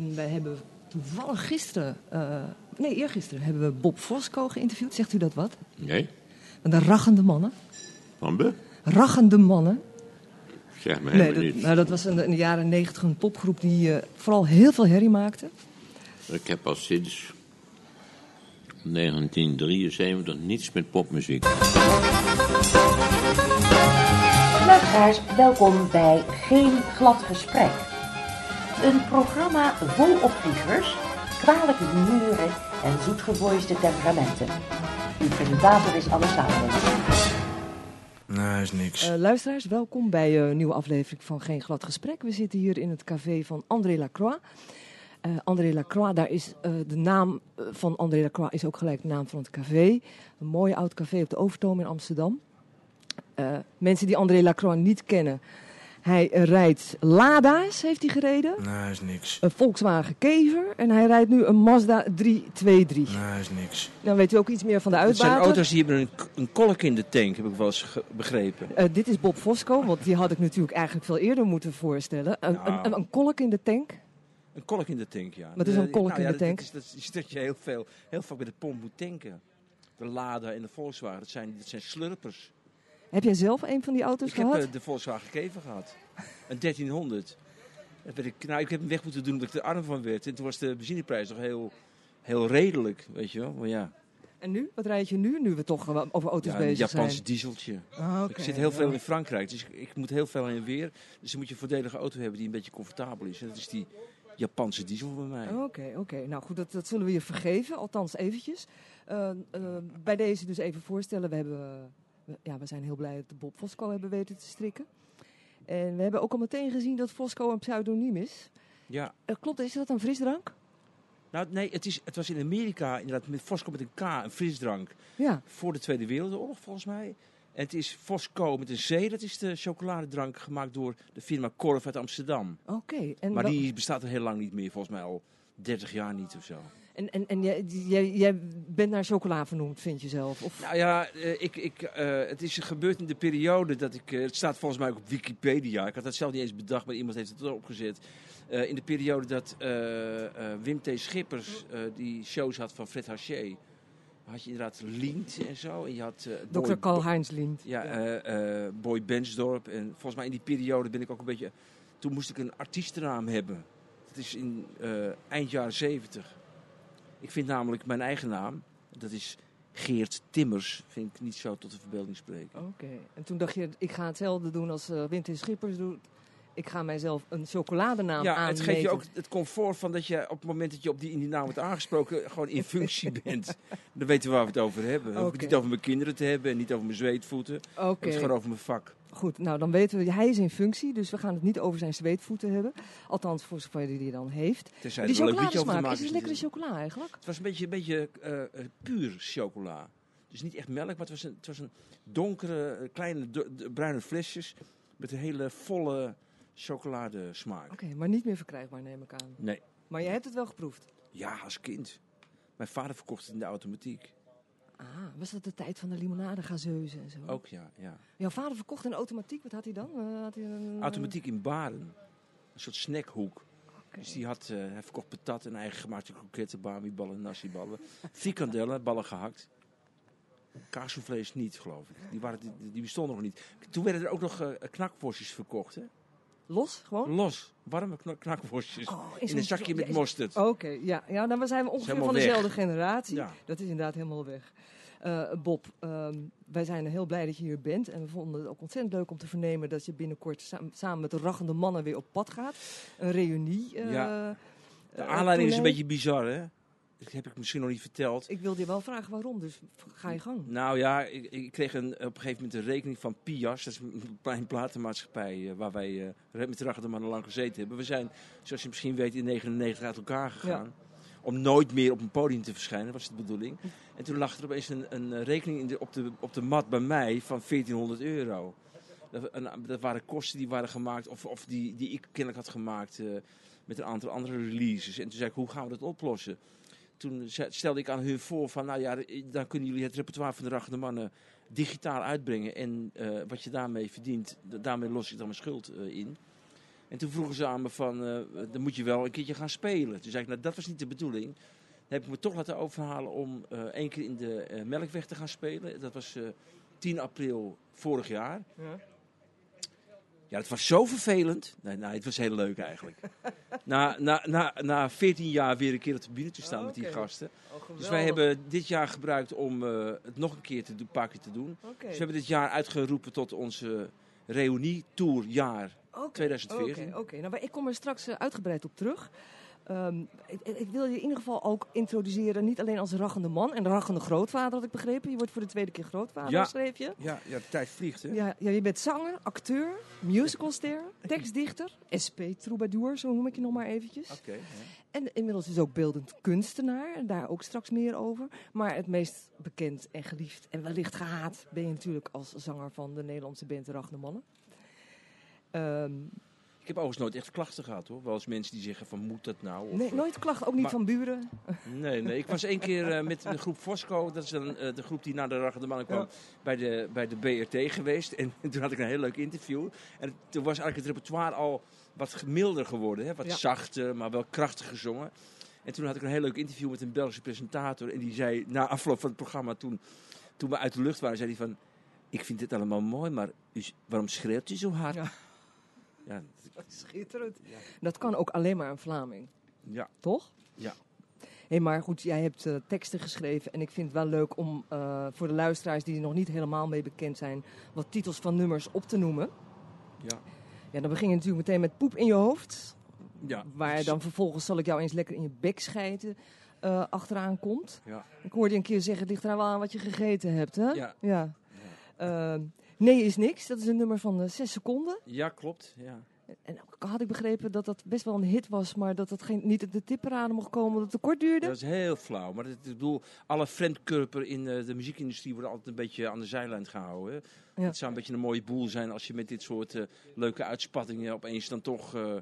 En wij hebben toevallig gisteren, uh, nee eergisteren, hebben we Bob Fosco geïnterviewd. Zegt u dat wat? Nee. Van de rachende mannen. Van de? Rachende mannen. Zeg maar Nee, niet. dat, nou, dat was in de, in de jaren negentig een popgroep die uh, vooral heel veel herrie maakte. Ik heb al sinds 1973 niets met popmuziek. Luisteraars, welkom bij Geen Glad Gesprek. Een programma vol opvliegers, kwalijke humoren en zoetgevoiste temperamenten. Uw presentator is Anne Salomon. Nee, is niks. Uh, luisteraars, welkom bij een nieuwe aflevering van Geen Glad Gesprek. We zitten hier in het café van André Lacroix. Uh, André Lacroix, daar is uh, de naam van André Lacroix is ook gelijk de naam van het café. Een mooi oud café op de Overtoom in Amsterdam. Uh, mensen die André Lacroix niet kennen. Hij rijdt Lada's, heeft hij gereden. Nee, is niks. Een Volkswagen Kever. En hij rijdt nu een Mazda 323. Nee, is niks. Dan weet u ook iets meer van de Het uitbater. zijn auto's die hebben een, een kolk in de tank, heb ik wel eens begrepen. Uh, dit is Bob Fosco, want die had ik natuurlijk eigenlijk veel eerder moeten voorstellen. Een, Nou. een, een kolk in de tank. Een kolk in de tank, ja. Wat is een De- kolk nou in ja, de dat- tank? Dat, is, dat is dat je heel, veel, heel vaak bij de pomp moet tanken. De Lada en de Volkswagen, dat zijn, dat zijn slurpers. Heb jij zelf een van die auto's Ik heb gehad? eh, de Volkswagen Kever gehad. Een 1300. Dat werd ik, nou, ik heb hem weg moeten doen omdat ik er arm van werd. En toen was de benzineprijs nog heel, heel redelijk, weet je wel. Maar ja, En nu? Wat rijd je nu, nu we toch over auto's ja een bezig Japanse zijn? dieseltje. Ah, ik zit heel veel in Frankrijk, dus ik, ik moet heel veel heen en weer. Dus dan moet je een voordelige auto hebben die een beetje comfortabel is. En dat is die Japanse diesel bij mij. Oké, oké. Nou goed, dat, dat zullen we je vergeven, althans eventjes. Eh, eh, bij deze dus even voorstellen, we, hebben, ja, we zijn heel blij dat we Bob Fosco hebben weten te strikken. En we hebben ook al meteen gezien dat Fosco een pseudoniem is. Ja, Eh, klopt, is dat een frisdrank? nou nee, het, is, het was in Amerika inderdaad met Fosco met een K, een frisdrank. Ja. Voor de Tweede Wereldoorlog volgens mij. En het is Fosco met een C, dat is de chocoladedrank gemaakt door de firma Korf uit Amsterdam. Oké. Maar die bestaat er heel lang niet meer, volgens mij al 30 jaar niet of zo. En, en, en jij, jij, jij bent naar chocola vernoemd, vind je zelf? Of... Nou ja, eh, ik, ik, eh, het is gebeurd in de periode dat ik... eh, het staat volgens mij ook op Wikipedia. Ik had dat zelf niet eens bedacht, maar iemand heeft het erop gezet. In de periode dat Wim T. Schippers die shows had van Fred Haché... had je inderdaad Lient en zo. En je had... Dr. Boy- Karl-Heinz Lind. Ja, Boy Bensdorp. En volgens mij in die periode ben ik ook een beetje... Toen moest ik een artiestennaam hebben. Dat is in eind jaren zeventig. Ik vind namelijk mijn eigen naam, dat is Geert Timmers, vind ik niet zo tot de verbeelding spreken. Oké. En toen dacht je, ik ga hetzelfde doen als eh Winter Schippers doet. Ik ga mijzelf een chocoladenaam ja, het geeft je ook het comfort van dat je op het moment dat je op die, in die naam wordt aangesproken, gewoon in functie bent. Dan weten we waar we het over hebben. Hoef ik niet over mijn kinderen te hebben en niet over mijn zweetvoeten. Het is gewoon over mijn vak. Goed, nou dan weten we, hij is in functie, dus we gaan het niet over zijn zweetvoeten hebben. Althans, voor zover hij die dan heeft. Tenzij die chocoladesmaak, is het lekkere chocola eigenlijk? Het was een beetje, een beetje eh, puur chocola. Dus niet echt melk, maar het was een, het was een donkere, eh, kleine do- bruine flesjes met een hele volle chocoladesmaak. Oké, maar niet meer verkrijgbaar neem ik aan. Nee, Maar je hebt het wel geproefd? ja, als kind. Mijn vader verkocht het in de automatiek. Ah, was dat de tijd van de limonadegazeuzen en zo? Ook ja, ja. Jouw vader verkocht een automatiek, wat had hij dan? Eh, had hij een, Automatiek in Baren. Een soort snackhoek. Dus die had, eh, hij verkocht patat en eigen gemaakte kroketten, bami-ballen, nasi-ballen. Frikandellen, ballen gehakt. Kaassoufflés niet, geloof ik. Die, waren, die, die bestonden nog niet. Toen werden er ook nog eh knakworstjes verkocht, hè? Los, gewoon? Los, warme knak- knakworstjes. Oh, in een zakje met mosterd. Oké, ja, ja, dan zijn we ongeveer van weg. dezelfde generatie. Ja. Dat is inderdaad helemaal weg. Eh, Bob, ehm, wij zijn heel blij dat je hier bent. En we vonden het ook ontzettend leuk om te vernemen dat je binnenkort sa- samen met de raggende mannen weer op pad gaat. Een reunie. eh, Ja. De eh, aanleiding is een beetje bizar, hè? Dat heb ik misschien nog niet verteld. Ik wilde je wel vragen waarom, dus ga je gang. Nou ja, ik, ik kreeg een, op een gegeven moment een rekening van Pias. Dat is een kleine platenmaatschappij eh, waar wij eh, met de Mannen lang gezeten hebben. We zijn, zoals je misschien weet, in 99 uit elkaar gegaan. Om nooit meer op een podium te verschijnen, was de bedoeling. En toen lag er opeens een, een eh, rekening in de, op, de, op de mat bij mij van 1400 euro. Dat, en, dat waren kosten die waren gemaakt, of, of die, die ik kennelijk had gemaakt met een aantal andere releases. En toen zei ik, hoe gaan we dat oplossen? Toen stelde ik aan hun voor van, nou ja, dan kunnen jullie het repertoire van de Raggende Mannen digitaal uitbrengen. En eh, wat je daarmee verdient, daarmee los ik dan mijn schuld eh, in. En toen vroegen ze aan me van, eh, dan moet je wel een keertje gaan spelen. Toen zei ik, nou dat was niet de bedoeling. Dan heb ik me toch laten overhalen om één keer in de Melkweg te gaan spelen. Dat was eh 10 april vorig jaar. Ja. Ja, het was zo vervelend. Nee, nee het was heel leuk eigenlijk. na, na, na, na 14 jaar weer een keer op de bühne te staan Oh, met die gasten. Oh, Dus wij hebben dit jaar gebruikt om eh, het nog een keer te doen, keer te doen. Dus we hebben dit jaar uitgeroepen tot onze reunie-tourjaar. Oké, 2014. Oké, oké. nou, ik kom er straks eh, uitgebreid op terug. Ehm, ik, wil je in ieder geval ook introduceren, niet alleen als rachende man en rachende grootvader, had ik begrepen. Je wordt voor de tweede keer grootvader, Ja. schreef je. Ja, ja, de tijd vliegt hè. Ja, ja, je bent zanger, acteur, musicalster, tekstdichter, SP-troubadour, zo noem ik je nog maar eventjes. Oké. En inmiddels is ook beeldend kunstenaar, en daar ook straks meer over. Maar het meest bekend en geliefd en wellicht gehaat ben je natuurlijk als zanger van de Nederlandse band De Rachende Mannen. Ehm, Ik heb overigens nooit echt klachten gehad hoor. Wel eens mensen die zeggen van moet dat nou? Of, nee, eh, nooit klachten, ook niet maar- van buren. Nee, nee. Ik was één keer eh, met de groep Fosco, dat is dan, eh, de groep die na de Ragge Mannen kwam, Ja. bij, de, bij de BRT geweest. En toen had ik een heel leuk interview. En toen was eigenlijk het repertoire al wat milder geworden. Hè? Wat Ja. zachter, maar wel krachtig gezongen. En toen had ik een heel leuk interview met een Belgische presentator. En die zei, na afloop van het programma, toen, toen we uit de lucht waren, zei hij van... Ik vind dit allemaal mooi, maar u, waarom schreeuwt u zo hard? Ja. Ja, Schitterend. Dat kan ook alleen maar een Vlaming, ja, toch? ja. Hé, maar goed, jij hebt eh, teksten geschreven en ik vind het wel leuk om eh, voor de luisteraars die er nog niet helemaal mee bekend zijn, wat titels van nummers op te noemen. ja. Ja, dan begin je natuurlijk meteen met poep in je hoofd. ja. Waar dan vervolgens zal ik jou eens lekker in je bek schijten eh, achteraan komt. Ja. Ik hoorde je een keer zeggen, het ligt er wel aan wat je gegeten hebt, hè? Ja. ja. Ehm, nee is niks, dat is een nummer van 6 seconden. ja, klopt. Ja. En ook had ik begrepen dat dat best wel een hit was, maar dat het geen, niet in de tipparade mocht komen omdat het te kort duurde. Dat is heel flauw. Maar ik bedoel, alle friendkurper in eh, de muziekindustrie worden altijd een beetje aan de zijlijn gehouden. hè. Ja. Het zou een beetje een mooie boel zijn als je met dit soort eh, leuke uitspattingen opeens dan toch... eh,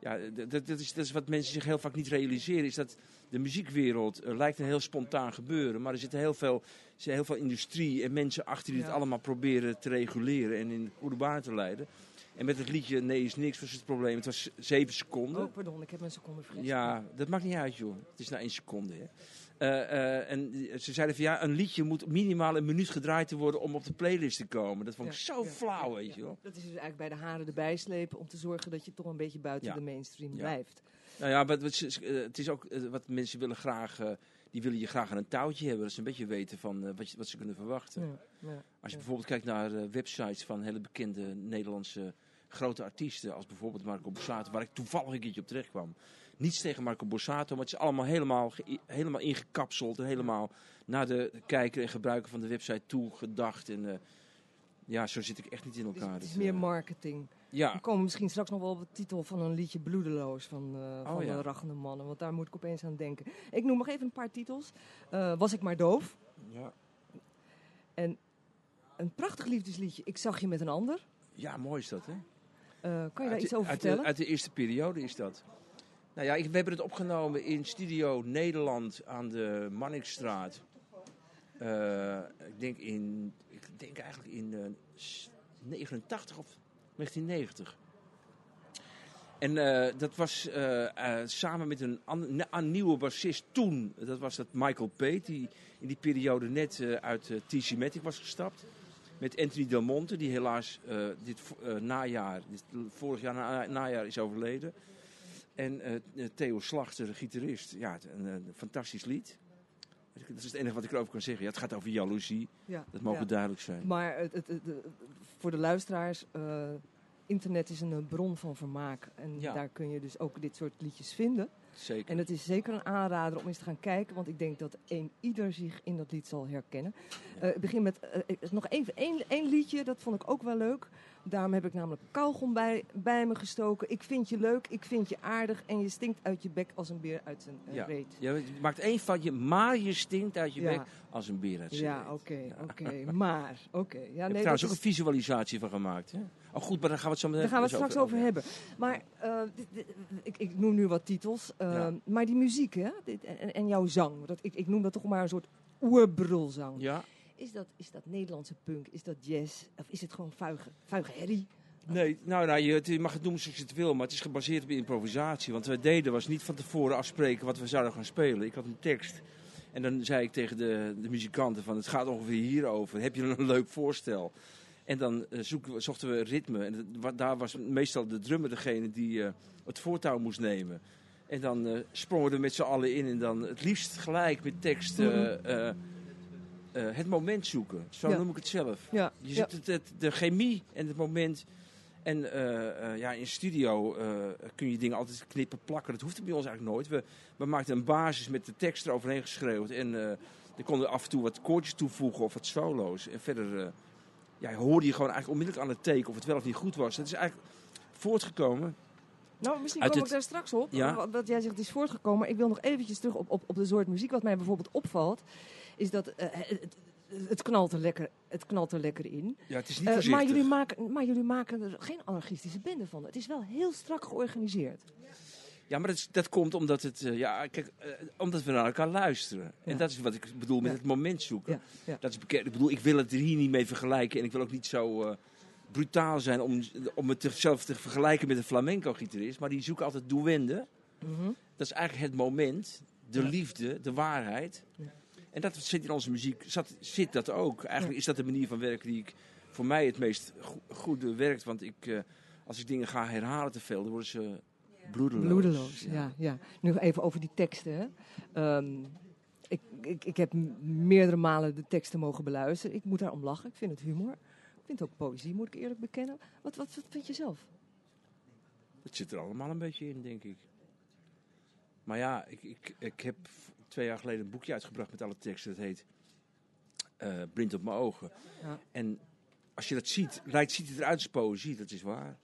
ja, dat is, dat is wat mensen zich heel vaak niet realiseren. Is dat de muziekwereld lijkt een heel spontaan gebeuren. Maar er zit heel veel, zit heel veel industrie en mensen achter die het allemaal proberen te reguleren en in de goede baan te leiden. En met het liedje Nee is niks was het probleem. Het was zeven seconden. Oh, pardon, ik heb een seconde vergeten. Ja, dat maakt niet uit, joh. Het is na één seconde. Hè. Eh, eh, en ze zeiden van ja, een liedje moet minimaal een minuut gedraaid te worden om op de playlist te komen. Dat vond ik Ja, zo ja, flauw, ja, weet je wel. Dat is dus eigenlijk bij de haren erbij slepen om te zorgen dat je toch een beetje buiten de mainstream Ja. blijft. Nou ja, ze- eh, het is ook wat mensen willen graag, die willen je graag aan een touwtje hebben. Dat ze een beetje weten van wat, je- wat ze kunnen verwachten. Ja, ja. Als je bijvoorbeeld kijkt naar websites van hele bekende Nederlandse grote artiesten, als bijvoorbeeld Marco Borsato, waar ik toevallig een keertje op terecht kwam. Niets tegen Marco Borsato, maar het is allemaal helemaal, helemaal ingekapseld en helemaal naar de kijker en gebruiker van de website toe gedacht. En, eh, ja, zo zit ik echt niet in Het is, elkaar. het is Dat, meer eh, marketing. We Ja, komen misschien straks nog wel op de titel van een liedje Bloedeloos van, eh, van ja. de Rachende Mannen. Want daar moet ik opeens aan denken. Ik noem nog even een paar titels. Was ik maar doof. ja. En een prachtig liefdesliedje. Ik zag je met een ander. ja, mooi is dat, hè? Eh, kan je daar Uit iets de- over uit vertellen? De, uit de eerste periode is dat. Nou ja, ik, we hebben het opgenomen in Studio Nederland aan de Manningstraat. Eh, ik denk in, ik denk eigenlijk in eh, s- 89 of 1990. En eh, dat was eh, eh, samen met een, an- een nieuwe bassist toen. Dat was dat Michael Pate, die in die periode net eh, uit eh, TC Matic was gestapt. Met Anthony Del Monte, die helaas eh, dit eh, najaar, dit, vorig jaar na, najaar is overleden. En eh, Theo Slachter, de gitarist. Ja, een, een fantastisch lied. Dat is het enige wat ik erover kan zeggen. Ja, het gaat over jaloezie. Ja, Dat mogen ja. duidelijk zijn. Maar het, het, het- het- voor de luisteraars, internet is een bron van vermaak. En Ja. daar kun je dus ook dit soort liedjes vinden. Zeker. En het is zeker een aanrader om eens te gaan kijken, want ik denk dat een ieder zich in dat lied zal herkennen. Eh, ik begin met eh, nog even één, één liedje, dat vond ik ook wel leuk. Daarom heb ik namelijk kauwgom bij, bij me gestoken. Ik vind je leuk, ik vind je aardig en je stinkt uit je bek als een beer uit zijn eh, Ja. reet. Ja, je maakt één foutje, maar je stinkt uit je Ja. bek als een beer uit zijn Ja, reet. oké, oké. Maar, oké. Ja, Ik heb nee, trouwens dat ook is- een visualisatie van gemaakt. Hè? Oh goed, maar daar gaan we het zo meteen Daar gaan we het straks over hebben. Maar eh, ik, ik noem nu wat titels. eh, Ja. Maar die muziek, hè? Dit, en, en jouw zang. Dat, ik, ik noem dat toch maar een soort oerbrulzang. Ja, Is, dat, is dat Nederlandse punk? Is dat jazz? Of is het gewoon vuige, vuige herrie? Nee, nou, nou je, mag het noemen zoals je het wil, maar het is gebaseerd op improvisatie. Want wat we deden was niet van tevoren afspreken wat we zouden gaan spelen. Ik had een tekst en dan zei ik tegen de, de muzikanten van het gaat ongeveer hierover. Heb je een leuk voorstel? En dan eh, zoeken we, zochten we ritme. En daar was meestal de drummer degene die eh, het voortouw moest nemen. En dan eh, sprongen we er met z'n allen in en dan het liefst gelijk met tekst eh, het moment zoeken. Zo Ja. noem ik het zelf. Ja, Je ziet het, het- de chemie en het moment. En eh, eh, ja, in studio kun je dingen altijd knippen, plakken. Dat hoeft bij ons eigenlijk nooit. We, we maakten een basis met de tekst eroverheen geschreeuwd. En dan konden we af en toe wat koortjes toevoegen of wat solo's. En verder ja, hoorde je gewoon eigenlijk onmiddellijk aan het teken of het wel of niet goed was. Het is eigenlijk voortgekomen. Nou, misschien kom het- ik daar straks op. Ja. Wat, jij zegt, het is voortgekomen. Maar ik wil nog eventjes terug op, op, op de soort muziek. Wat mij bijvoorbeeld opvalt, is dat eh, het, het, knalt er lekker, het knalt er lekker in. Ja, het is niet Eh, voorzichtig. maar, jullie maken, maar jullie maken er geen anarchistische bende van. Het is wel heel strak georganiseerd. Ja, maar dat, is- dat komt omdat, het, eh, ja, kijk, eh, omdat we naar elkaar luisteren. Ja. En dat is wat ik bedoel met Ja. het moment zoeken. Ja. Dat is bekend. Ik bedoel, ik wil het er hier niet mee vergelijken. En ik wil ook niet zo eh, brutaal zijn om, om het zelf te vergelijken met een flamenco-gitarist. Maar die zoeken altijd duende. Mhm. Dat is eigenlijk het moment, de liefde, de waarheid. En dat zit in onze muziek, zat, zit dat ook. Eigenlijk is dat de manier van werken die ik, voor mij het meest go- goed werkt. Want ik, eh, als ik dingen ga herhalen te veel, dan worden ze bloedeloos. Bloedeloos, ja. ja. Nu even over die teksten. Hè. Ehm, ik, ik, ik heb meerdere malen de teksten mogen beluisteren. Ik moet daarom lachen. Ik vind het humor. Ik vind het ook poëzie, moet ik eerlijk bekennen. Wat, wat, wat vind je zelf? Het zit er allemaal een beetje in, denk ik. Maar ja, ik, ik, ik heb twee jaar geleden een boekje uitgebracht met alle teksten. Dat heet eh, Blind op mijn ogen. Ja. En als je dat ziet, lijkt, ziet het eruit als poëzie, dat is waar.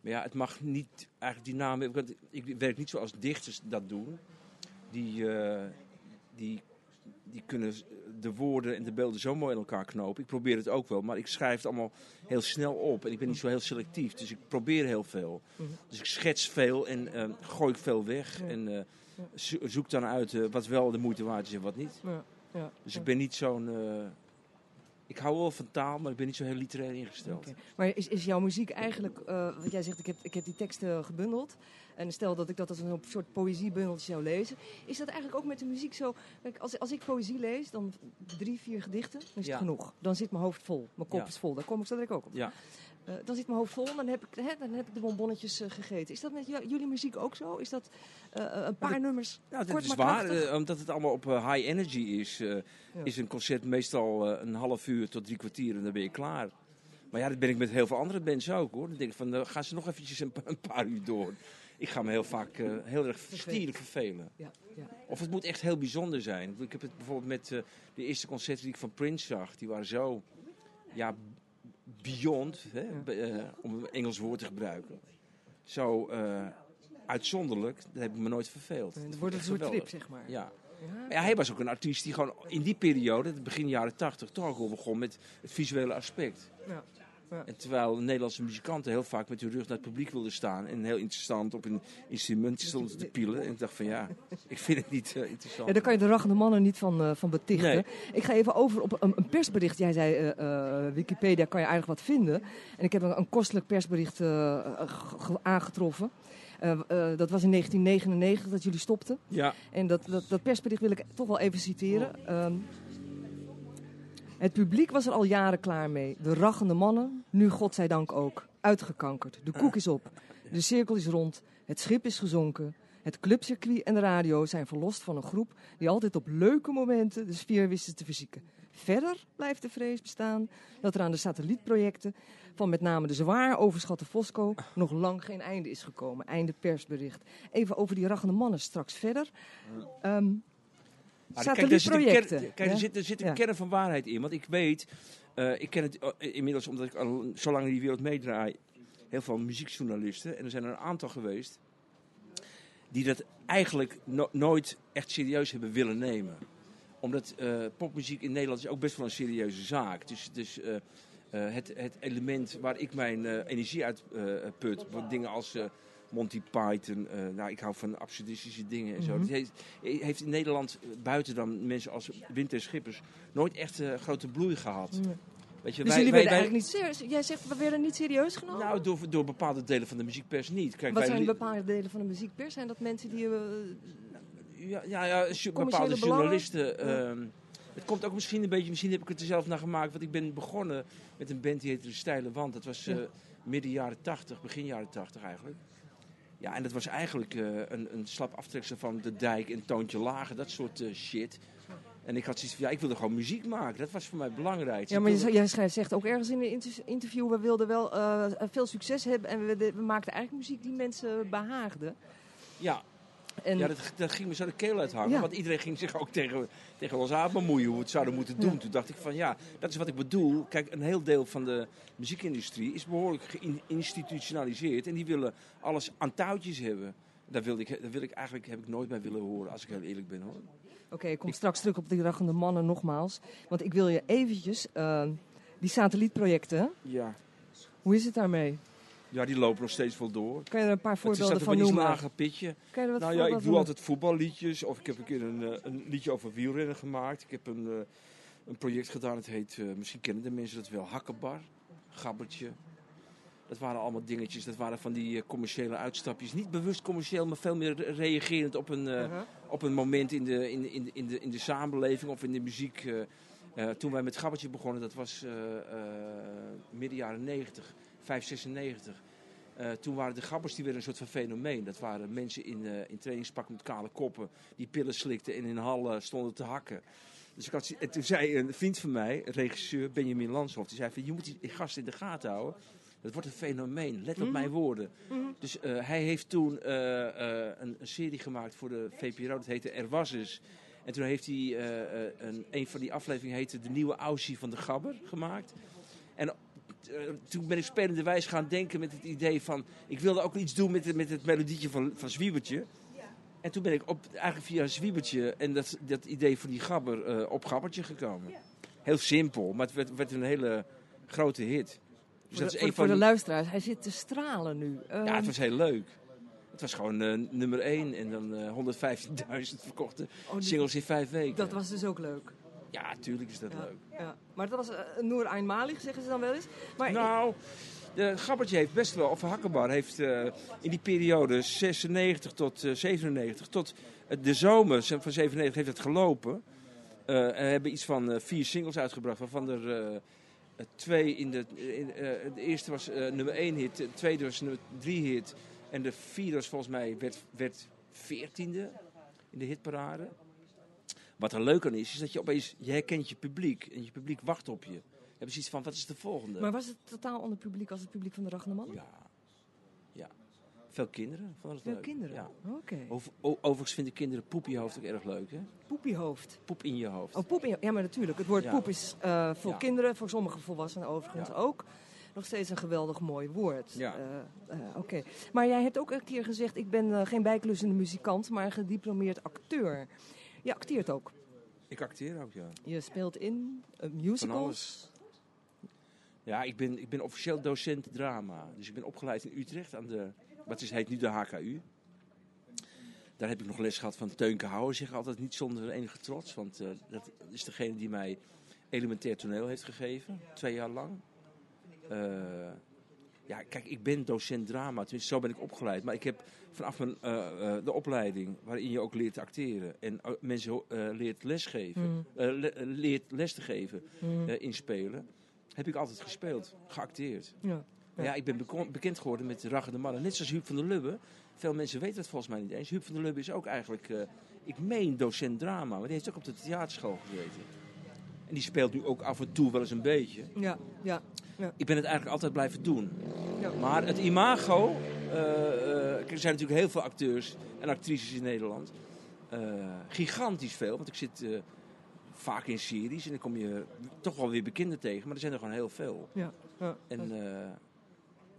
Maar ja, het mag niet eigenlijk die naam want Ik werk niet zoals dichters dat doen. Die, eh, die, die kunnen de woorden en de beelden zo mooi in elkaar knopen. Ik probeer het ook wel, maar ik schrijf het allemaal heel snel op. En ik ben niet zo heel selectief, dus ik probeer heel veel. Mhm. Dus ik schets veel en eh, gooi ik veel weg. En zo- zoek dan uit eh, wat wel de moeite waard is en wat niet. Ja, ja, Dus ja. ik ben niet zo'n... eh, ik hou wel van taal, maar ik ben niet zo heel literair ingesteld. Maar is, is jouw muziek eigenlijk, eh wat jij zegt, ik heb, ik heb die teksten gebundeld. En stel dat ik dat als een soort poëziebundeltje zou lezen. Is dat eigenlijk ook met de muziek zo? Kijk, als, als ik poëzie lees, dan drie, vier gedichten, dan is het genoeg. Dan zit mijn hoofd vol. Mijn kop is vol. Daar kom ik zo direct ook op. Ja. Eh, dan zit mijn hoofd vol en dan heb ik, hè, dan heb ik de bonbonnetjes eh, gegeten. Is dat met jullie muziek ook zo? Is dat eh, een paar dat- nummers Nou, dat kort is waar, omdat het allemaal op high energy is. Is een concert meestal een half uur tot drie kwartier en dan ben je klaar. Maar ja, dat ben ik met heel veel andere bands ook hoor. Dan denk ik van, gaan ze nog eventjes een, pa- een paar uur door. Ik ga me heel vaak heel erg stierlijk vervelen. Ja, ja. Of het moet echt heel bijzonder zijn. Ik heb het bijvoorbeeld met de eerste concerten die ik van Prince zag. Die waren zo, ja, beyond, hè, eh, om een Engels woord te gebruiken. Zo eh, uitzonderlijk, dat heb ik me nooit verveeld. Dat wordt het een soort trip, zeg maar. Ja. Ja. Hij was ook een artiest die gewoon in die periode, het begin jaren tachtig, toch al begon met het visuele aspect. Ja. Ja. En terwijl Nederlandse muzikanten heel vaak met hun rug naar het publiek wilden staan en heel interessant op een instrument stonden te pielen. En ik dacht van ja, ik vind het niet eh, interessant. Ja, daar kan je de rachende mannen niet van, eh, van betichten. Nee. Ik ga even over op een, een persbericht. Jij zei, eh, Wikipedia kan je eigenlijk wat vinden. En ik heb een, een kostelijk persbericht ge- ge- aangetroffen. Dat was in 1999 dat jullie stopten. Ja, En dat, dat, dat persbericht wil ik toch wel even citeren. Ehm, het publiek was er al jaren klaar mee. De rachende mannen, nu godzijdank ook. Uitgekankerd. De koek is op. De cirkel is rond. Het schip is gezonken. Het clubcircuit en de radio zijn verlost van een groep die altijd op leuke momenten de sfeer wisten te verzieken. Verder blijft de vrees bestaan dat er aan de satellietprojecten van met name de zwaar overschatte Fosco nog lang geen einde is gekomen. Einde persbericht. Even over die rachende mannen straks verder. Ehm kijk, daar zit een satellietprojecten. kern- Kijk, er zit, er zit een Ja. kern van waarheid in. Want ik weet, eh, ik ken het eh, inmiddels omdat ik al zo lang in die wereld meedraai, heel veel muziekjournalisten. En er zijn er een aantal geweest die dat eigenlijk no- nooit echt serieus hebben willen nemen. Omdat eh, popmuziek in Nederland is ook best wel een serieuze zaak. Dus, het, het element waar ik mijn energie uit put, wat dingen als Monty Python, eh, nou ik hou van absurdistische dingen en zo. Dat heeft, heeft in Nederland, eh, buiten dan mensen als Winter Schippers, nooit echt eh, grote bloei gehad. Weet je, Dus wij, jullie wij, werden wij- eigenlijk niet serieus. Jij zegt, we werden niet serieus genomen? nou, door, door bepaalde delen van de muziekpers niet. Kijk, Wat zijn li- bepaalde delen van de muziekpers? Zijn dat mensen die... eh, Ja, ja, bepaalde journalisten. ehm, het komt ook misschien een beetje, misschien heb ik het er zelf naar gemaakt. Want ik ben begonnen met een band die heette De Steile Wand. Dat was midden jaren 80, begin jaren 80 eigenlijk. Ja, en dat was eigenlijk eh, een, een slap aftreksel van De Dijk en Toontje Lager, dat soort eh, shit. En ik had zoiets van, ja, ik wilde gewoon muziek maken. Dat was voor mij belangrijk. ja, maar jij schrijft, zegt ook ergens in een inter- interview... we wilden wel eh, veel succes hebben en we, we maakten eigenlijk muziek die mensen behaagde. Ja, En, ja dat, dat ging me zo de keel uithangen. Ja. Want iedereen ging zich ook tegen, tegen ons aan bemoeien hoe we het zouden moeten doen. Ja. Toen dacht ik van ja, dat is wat ik bedoel. Kijk, een heel deel van de muziekindustrie is behoorlijk geïnstitutionaliseerd. En die willen alles aan touwtjes hebben. Daar wil, ik, daar wil ik eigenlijk heb ik nooit bij willen horen, als ik heel eerlijk ben hoor. Oké, ik kom straks terug op die rachende mannen nogmaals. Want ik wil je eventjes... eh, die satellietprojecten, Ja. hoe is het daarmee? Ja, die lopen nog steeds wel door. Kan je er een paar Het is voorbeelden van een noemen? lager pitje. Kan je er wat Nou ja, ik doe van altijd voetballiedjes. Of ik heb een keer een, eh, een liedje over wielrennen gemaakt. Ik heb een, eh, een project gedaan. Het heet, eh, misschien kennen de mensen dat wel, Hakkenbar. Gabbertje. Dat waren allemaal dingetjes. Dat waren van die commerciële uitstapjes. Niet bewust commercieel, maar veel meer re- reagerend op een, Aha. op een moment in de, in, in, in, de, in de samenleving of in de muziek. toen wij met Gabbertje begonnen, dat was midden jaren 90, 5, 96. Eh, toen waren de gabbers die weer een soort van fenomeen. Dat waren mensen in, eh in trainingspak met kale koppen die pillen slikten en in hallen stonden te hakken. Dus ik had, en toen zei een vriend van mij, regisseur Benjamin Lanshoff, die zei van je moet die gast in de gaten houden. Dat wordt een fenomeen, let op mijn woorden. Dus eh, hij heeft toen een, een serie gemaakt voor de VPRO, dat heette Er Was Eens. En toen heeft hij een, een van die afleveringen heette De Nieuwe Aussie van de Gabber gemaakt. En eh, toen ben ik spelende wijs gaan denken met het idee van... Ik wilde ook iets doen met, het- met het melodietje van, van Zwiebertje. En toen ben ik op, eigenlijk via Zwiebertje en dat, dat idee van die Gabber eh, op Gabbertje gekomen. Heel simpel, maar het werd, werd een hele grote hit. Dus Voor, dat de, is voor, de luisteraars, hij zit te stralen nu. Ja, Ehm, het was heel leuk. Het was gewoon eh, nummer 1 en dan eh 115.000 verkochte oh, die- singles in vijf weken. Dat was dus ook leuk. Ja, tuurlijk is dat Ja, leuk. ja. Maar dat was uh, Noor Einmalig, zeggen ze dan wel eens. Maar Nou, de Gabbertje heeft best wel, of Hakkenbar heeft eh, in die periode 96 tot eh, 97, tot eh, de zomer van 97 heeft het gelopen. En hebben iets van vier singles uitgebracht, waarvan er twee in de... In, de eerste was nummer 1 hit, de tweede was nummer 3 hit. En de vierde was volgens mij, werd, werd 14e in de hitparade. Wat er leuk aan is, is dat je opeens, je herkent je publiek. En je publiek wacht op je. Je hebt zoiets van, wat is de volgende? Maar was het totaal ander publiek als het publiek van de Rachende Mannen? Ja. ja. Veel kinderen vonden het Veel leuk. kinderen? Ja. Oké. Over- overigens vinden kinderen poep in je hoofd ook erg leuk, hè? Poepiehoofd. Poep in je hoofd. Oh, poep. in- Ja, maar natuurlijk. Het woord Ja. poep is eh, voor Ja. kinderen, voor sommige volwassenen overigens ook, nog steeds een geweldig mooi woord. Ja. Eh, eh, Oké. Maar jij hebt ook een keer gezegd, ik ben geen bijklusende muzikant, maar een gediplomeerd acteur. Je acteert ook. Ik acteer ook, ja. Je speelt in eh, musicals. alles. Ja, ik ben, ik ben officieel docent drama. Dus ik ben opgeleid in Utrecht aan de, wat is, heet nu de HKU. Daar heb ik nog les gehad van Teunke Houwer, zeg altijd niet zonder enige trots. Want eh, dat is degene die mij elementair toneel heeft gegeven, twee jaar lang. Eh, ja, kijk, ik ben docent drama, tenminste zo ben ik opgeleid. Maar ik heb vanaf mijn, eh, eh, de opleiding, waarin je ook leert acteren en eh, mensen leert lesgeven, Mm. eh, le- eh, leert les te geven, Mm. eh, inspelen, heb ik altijd gespeeld, geacteerd. Ja. Ja. Ja. ik ben bekend geworden met Raggen de Mannen. Net zoals Huub van der Lubbe. Veel mensen weten dat volgens mij niet eens. Huub van der Lubbe is ook eigenlijk, ik meen, docent drama. Maar die heeft ook op de theaterschool gezeten. En die speelt nu ook af en toe wel eens een beetje. Ja, ja. Ik ben het eigenlijk altijd blijven doen. Ja. Maar het imago... eh, eh, er zijn natuurlijk heel veel acteurs en actrices in Nederland. Eh, gigantisch veel, want ik zit vaak in series. En dan kom je toch wel weer bekenden tegen. Maar er zijn er gewoon heel veel. ja. ja. En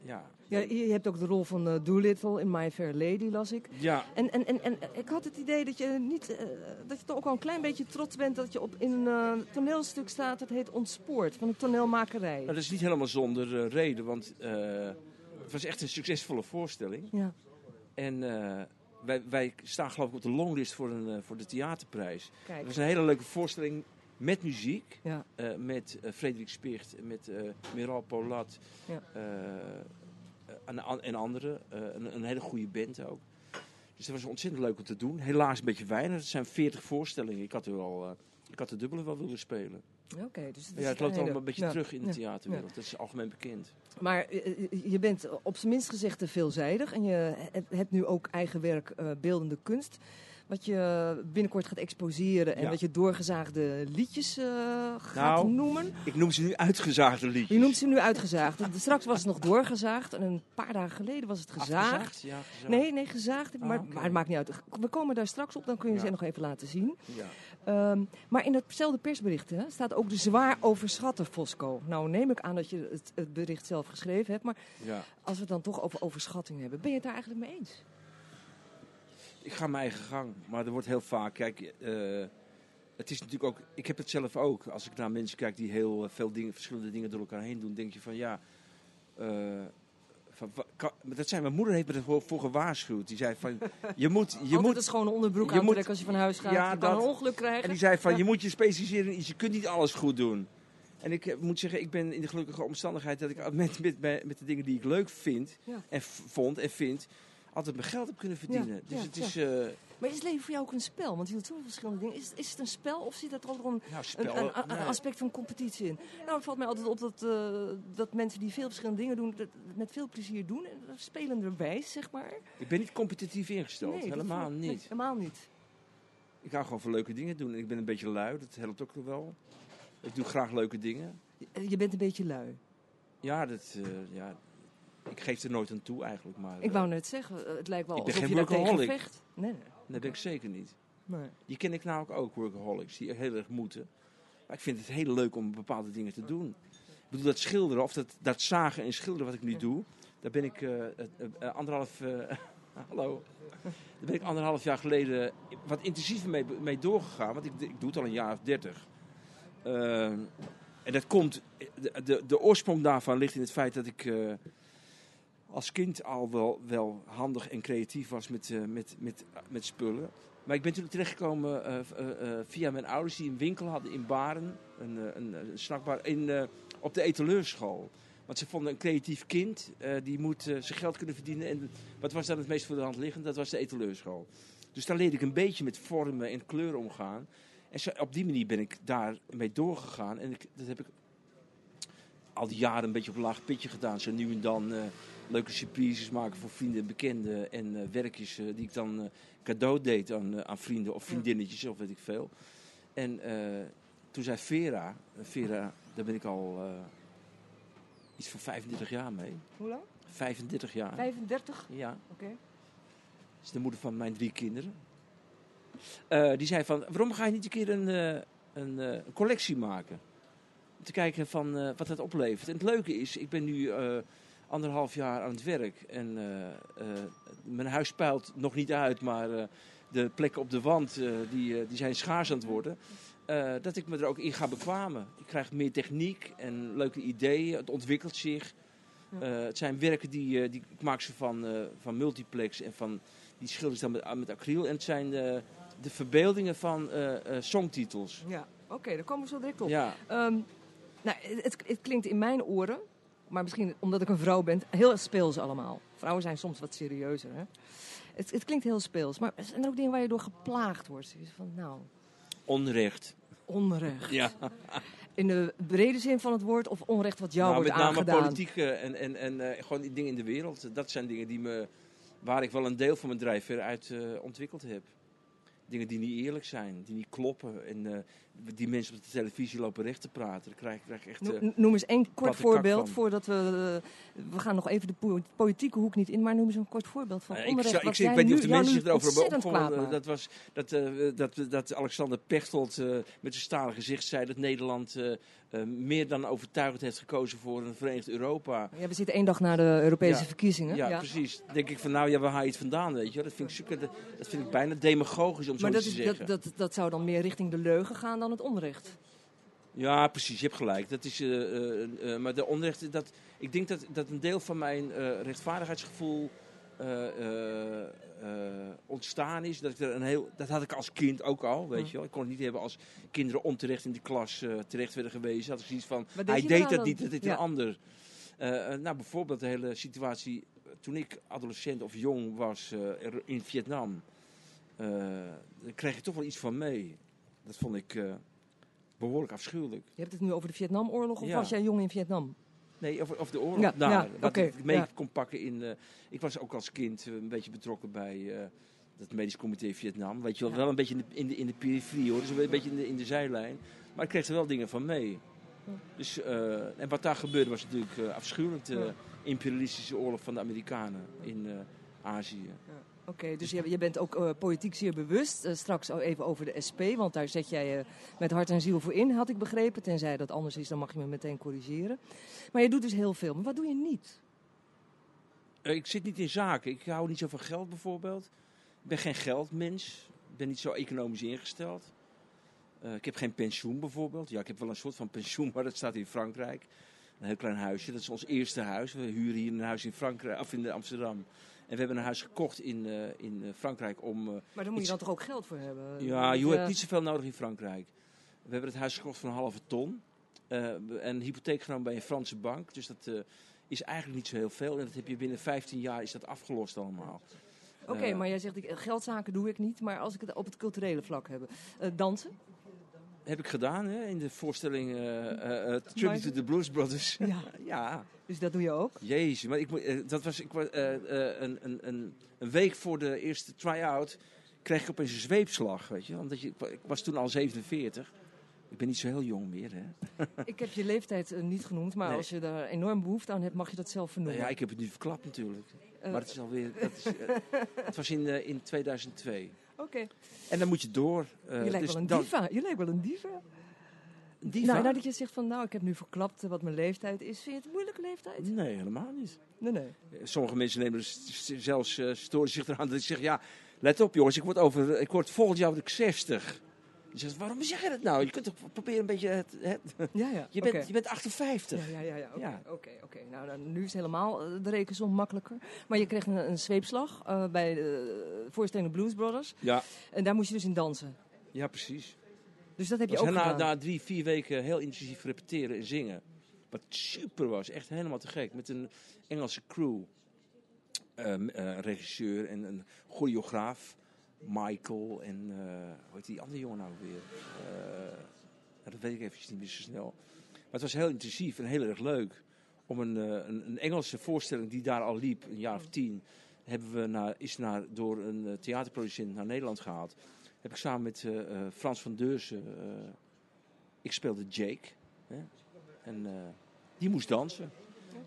ja... Ja, je hebt ook de rol van eh, Doolittle in My Fair Lady, las ik. Ja, En, en, en, en ik had het idee dat je niet, eh, dat je toch ook wel een klein beetje trots bent dat je op in een eh, toneelstuk staat dat heet Ontspoord van de toneelmakerij. Nou, dat is niet helemaal zonder reden, want het was echt een succesvolle voorstelling. Ja, En wij, wij staan geloof ik op de longlist voor, een, voor de theaterprijs. kijk. Het was een hele leuke voorstelling met muziek. Ja. eh, met eh, Frederik Spicht, met eh Miral Polat Ja. en, an- en anderen. Een, een hele goede band ook. Dus dat was ontzettend leuk om te doen. Helaas een beetje weinig. Het zijn 40 voorstellingen. Ik had er eh, ik had de dubbele wel willen spelen. Oké, dus het, Ja, het loopt allemaal een beetje ja, terug in de theaterwereld. Dat is algemeen bekend. Maar je bent op zijn minst gezegd te veelzijdig. En je hebt- nu ook eigen werk, beeldende kunst. Wat je binnenkort gaat exposeren. En Ja. wat je doorgezaagde liedjes eh, gaat Nou, noemen. Ik noem ze nu uitgezaagde liedjes. Je noemt ze nu uitgezaagd. Straks was het nog doorgezaagd. En een paar dagen geleden was het gezaagd. Ja, gezaagd. Nee, nee, gezaagd. Maar, Ah, oké. maar het maakt niet uit. We komen daar straks op, dan kun je ze nog even laten zien. Ja. Ehm, maar in datzelfde persbericht hè, staat ook de zwaar overschatte Fosco. Nou neem ik aan dat je het, het bericht zelf geschreven hebt. Maar ja. als we het dan toch over overschatting hebben, ben je het daar eigenlijk mee eens? Ik ga mijn eigen gang. Maar er wordt heel vaak, kijk, eh, het is natuurlijk ook, ik heb het zelf ook. Als ik naar mensen kijk die heel eh, veel dingen, verschillende dingen door elkaar heen doen, denk je van ja, eh, van, kan- dat zei mijn moeder heeft me ervoor voor gewaarschuwd. Die zei van, je moet, je moet, een schone onderbroek je moet- als je van huis gaat. Ja, je kan dat- een ongeluk krijgen. en die zei van, Ja. je moet je specialiseren in iets, je kunt niet alles goed doen. En ik moet zeggen, ik ben in de gelukkige omstandigheid dat ik met, met, met, met de dingen die ik leuk vind Ja. en vond en vind, altijd mijn geld heb kunnen verdienen. Ja, dus ja, het ja. is, eh Maar is het leven voor jou ook een spel? Want je doet zoveel verschillende dingen. Is, is het een spel of zit er ook een, nou, een, spel, een, een nee. aspect van competitie in? Nou, het valt mij altijd op dat, eh, dat mensen die veel verschillende dingen doen, dat met veel plezier doen. En dat spelenderwijs, zeg maar. Ik ben niet competitief ingesteld, dat helemaal nee, niet. helemaal niet. Ik hou gewoon van leuke dingen doen. En ik ben een beetje lui, dat helpt ook nog wel. Ik doe graag leuke dingen. Je- Je bent een beetje lui. Ja, dat, eh, ja ik geef er nooit aan toe eigenlijk. Maar, Ik eh, wou net zeggen, eh, het lijkt wel Ik ben alsof geen je daar tegen workaholic. vecht. Nee, nee. dat ben ik zeker niet. nee. Die ken ik namelijk ook, workaholics, die heel erg moeten. Maar ik vind het heel leuk om bepaalde dingen te doen. Ik bedoel, dat schilderen, of dat, dat zagen en schilderen wat ik nu doe, daar ben ik eh, eh, eh, anderhalf... eh, hallo. Daar ben ik anderhalf jaar geleden wat intensiever mee, mee doorgegaan. Want ik, ik doe het al een jaar of dertig. Eh, en dat komt... De, de, de oorsprong daarvan ligt in het feit dat ik... als kind al wel, wel handig en creatief was met, eh, met, met, met spullen. Maar ik ben toen terechtgekomen eh, eh, via mijn ouders die een winkel hadden in Baren. Een, een, snackbar in, op de etaleurschool. Want ze vonden een creatief kind, die moet zijn geld kunnen verdienen. En wat was dan het meest voor de hand liggend? Dat was de etaleurschool. Dus daar leerde ik een beetje met vormen en kleuren omgaan. En zo, op die manier ben ik daar mee doorgegaan. En ik, dat heb ik al die jaren een beetje op een laag pitje gedaan. Zo nu en dan leuke surprises maken voor vrienden en bekenden. En eh, werkjes eh, die ik dan eh, cadeau deed aan, aan vrienden of vriendinnetjes of weet ik veel. En toen zei Vera, Vera, daar ben ik al iets van 35 jaar mee. Hoe lang? 35 jaar. 35? Ja, Oké. dat is de moeder van mijn drie kinderen. Die zei van, waarom ga je niet een keer een, een, collectie maken? Om te kijken van wat dat oplevert. En het leuke is, ik ben nu anderhalf jaar aan het werk. En eh, eh, mijn huis puilt nog niet uit, maar eh, de plekken op de wand die, die zijn schaars aan het worden. Dat ik me er ook in ga bekwamen. Ik krijg meer techniek en leuke ideeën. Het ontwikkelt zich. Ja. Het zijn werken die, die ik maak ze van, van multiplex en van die schilders dan met, met acryl. En het zijn de verbeeldingen van songtitels. Ja, oké, daar komen we zo direct op. Ja, Ehm, nou, het, het klinkt in mijn oren, maar misschien omdat ik een vrouw ben, heel speels allemaal. Vrouwen zijn soms wat serieuzer. Hè? Het, het klinkt heel speels, maar zijn er ook dingen waar je door geplaagd wordt? Is Van, nou, onrecht. onrecht. Ja. In de brede zin van het woord of onrecht wat jou Nou, wordt met name aangedaan? politiek eh, en, en, en eh, gewoon die dingen in de wereld. Dat zijn dingen die me, waar ik wel een deel van mijn drijfveer uit eh, ontwikkeld heb. Dingen die niet eerlijk zijn, die niet kloppen. En die mensen op de televisie lopen recht te praten. Daar krijg, krijg ik echt... eh, No- Noem eens één kort voorbeeld voordat we. eh, we gaan nog even de po- politieke hoek niet in, maar noem eens een kort voorbeeld van onrecht. ik, zou- ik, ik weet niet of de mensen zich erover hebben maakt. Dat was dat, dat, dat Alexander Pechtold met zijn stalen gezicht zei dat Nederland meer dan overtuigend heeft gekozen voor een Verenigd Europa. Ja, we zitten één dag na de Europese Ja. verkiezingen. Ja, precies. Dan denk ik van nou ja, waar haal je het vandaan, weet je? Dat vind ik, dat, dat vind ik bijna demagogisch om Maar dat, is, te zeggen. dat, dat, dat zou dan meer richting de leugen gaan dan het onrecht. Ja, precies. Je hebt gelijk. Dat is, eh, maar de onrecht, dat, ik denk dat, dat een deel van mijn rechtvaardigheidsgevoel ontstaan is. Dat, ik er een heel, dat had ik als kind ook al, weet je wel. Ik kon het niet hebben als kinderen onterecht in de klas terecht werden gewezen. Had ik zoiets van, hij deed dat dan? niet, dat deed Ja. een ander. Nou, bijvoorbeeld de hele situatie toen ik adolescent of jong was in Vietnam. daar kreeg ik toch wel iets van mee. Dat vond ik eh, behoorlijk afschuwelijk. Je hebt het nu over de Vietnamoorlog of Ja. was jij jong in Vietnam? Nee, of, of de oorlog Ja, daar. ja, wat ik mee kon pakken in... eh, ik was ook als kind eh, een beetje betrokken bij eh het medisch comité Vietnam. Weet je wel, wel een beetje in de, in de, in de periferie hoor. Dus een beetje in de, in de zijlijn. Maar ik kreeg er wel dingen van mee. Dus, en wat daar gebeurde was natuurlijk afschuwelijk. De imperialistische oorlog van de Amerikanen in Azië. Oké, dus je, je bent ook eh, politiek zeer bewust. Eh, straks even over de SP, want daar zet jij je met hart en ziel voor in, had ik begrepen. Tenzij dat anders is, dan mag je me meteen corrigeren. Maar je doet dus heel veel. Maar wat doe je niet? Ik zit niet in zaken. Ik hou niet zo van geld bijvoorbeeld. Ik ben geen geldmens. Ik ben niet zo economisch ingesteld. Ik heb geen pensioen bijvoorbeeld. Ja, ik heb wel een soort van pensioen, maar dat staat in Frankrijk. Een heel klein huisje. Dat is ons eerste huis. We huren hier een huis in, Frankrijk, of in Amsterdam. En we hebben een huis gekocht in, eh, in eh, Frankrijk om... eh, Maar daar moet je dan toch ook geld voor hebben? ja, je hebt niet zoveel nodig in Frankrijk. We hebben het huis gekocht voor een halve ton. En een hypotheek genomen bij een Franse bank. Dus dat is eigenlijk niet zo heel veel. En dat heb je binnen 15 jaar is dat afgelost allemaal. Oké, maar jij zegt, geldzaken doe ik niet. Maar als ik het op het culturele vlak heb. dansen? Heb ik gedaan hè, in de voorstelling eh, Tribute to the Blues Brothers. Ja. ja, Dus dat doe je ook? jezus. Maar ik, dat was, ik, een, een, een, week voor de eerste try-out kreeg ik opeens een zweepslag. Weet je? Omdat je, ik was toen al 47. Ik ben niet zo heel jong meer. Hè? Ik heb je leeftijd niet genoemd. Maar Nee. als je daar enorm behoefte aan hebt, mag je dat zelf vernoemen. Ja, ik heb het nu verklapt natuurlijk. Maar het is alweer. Dat is, het was in, in 2002. Oké. En dan moet je door. eh, Je lijkt dus wel een diva. Je lijkt wel een diva. Diva? Nou, nadat je zegt van, nou, ik heb nu verklapt eh, wat mijn leeftijd is. Vind je het een moeilijke leeftijd? Nee, helemaal niet. Nee, nee. Sommige mensen nemen zelfs uh, storen zich eraan dat ik zeg: Ja, let op jongens, ik word, over, ik word volgend jaar word ik 60. Je zegt: Waarom zeg je dat nou? Je kunt toch proberen een beetje. Het, het- Ja, ja. je, bent, je bent 58. Ja, ja, ja. ja. Oké, Ja. oké. Nou, dan, nu is helemaal eh, de rekensom makkelijker. Maar je kreeg een, een zweepslag eh, bij de voorstelling Blues Brothers. Ja, En daar moest je dus in dansen. ja, precies. Dus dat heb je ook na, gedaan. na drie, vier weken heel intensief repeteren en zingen. Wat super was, echt helemaal te gek. Met een Engelse crew. Ehm, eh, regisseur en een choreograaf. Michael en eh, hoe heet die andere jongen nou weer? Eh, dat weet ik eventjes niet meer zo snel. Maar het was heel intensief en heel erg leuk. Om een, eh, een, een Engelse voorstelling die daar al liep, een jaar of tien, hebben we naar, is naar, door een theaterproducent naar Nederland gehaald. Heb ik samen met Frans van Deursen, ik speelde Jake. Hè? En die moest dansen.